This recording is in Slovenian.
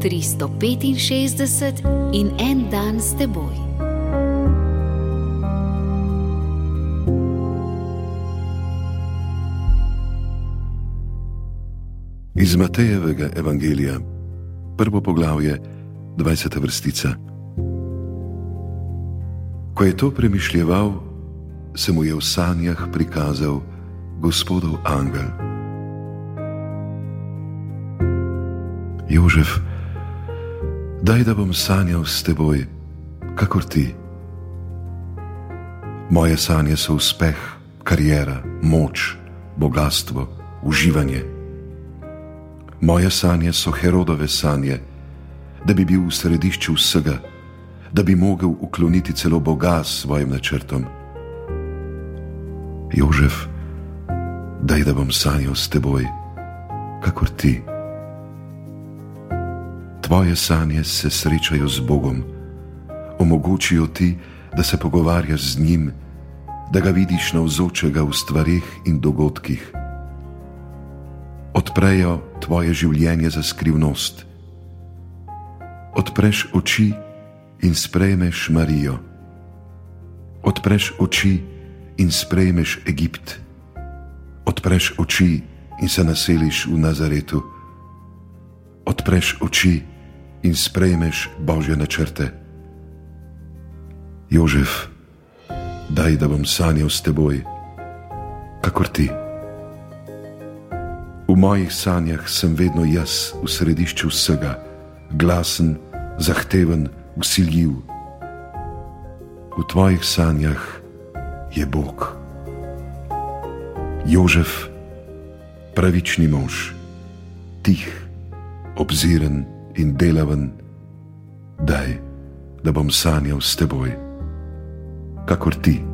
365 in en dan s teboj. Iz Matejevega evangelija, prvo poglavje, 20. vrstica. Ko je to premišljeval, se mu je v sanjah prikazal gospodov angel. Jožef, daj da bom sanjal s teboj, kakor ti. Moje sanje so uspeh, karijera, moč, bogatstvo, uživanje. Moje sanje so Herodove sanje, da bi bil v središču vsega, da bi mogel ukloniti celo Boga s svojim načrtom. Jožef, daj da bom sanjal s teboj, kakor ti. Tvoje sanje se srečajo z Bogom, omogočijo ti, da se pogovarjaš z njim, da ga vidiš navzočega v stvarih in dogodkih. Odprejo tvoje življenje za skrivnost. Odpreš oči in sprejmeš Marijo. Odpreš oči in sprejmeš Egipt. Odpreš oči in se naseliš v Nazaretu. Odpreš oči in sprejmeš Božje načrte. Jožef, daj, da bom sanjal s teboj, kakor ti. V mojih sanjah sem vedno jaz v središču vsega, glasen, zahteven, usiljiv. V tvojih sanjah je Bog. Jožef, pravični mož, tih, obziren in delaven, daj, da bom sanjal s teboj, kakor ti.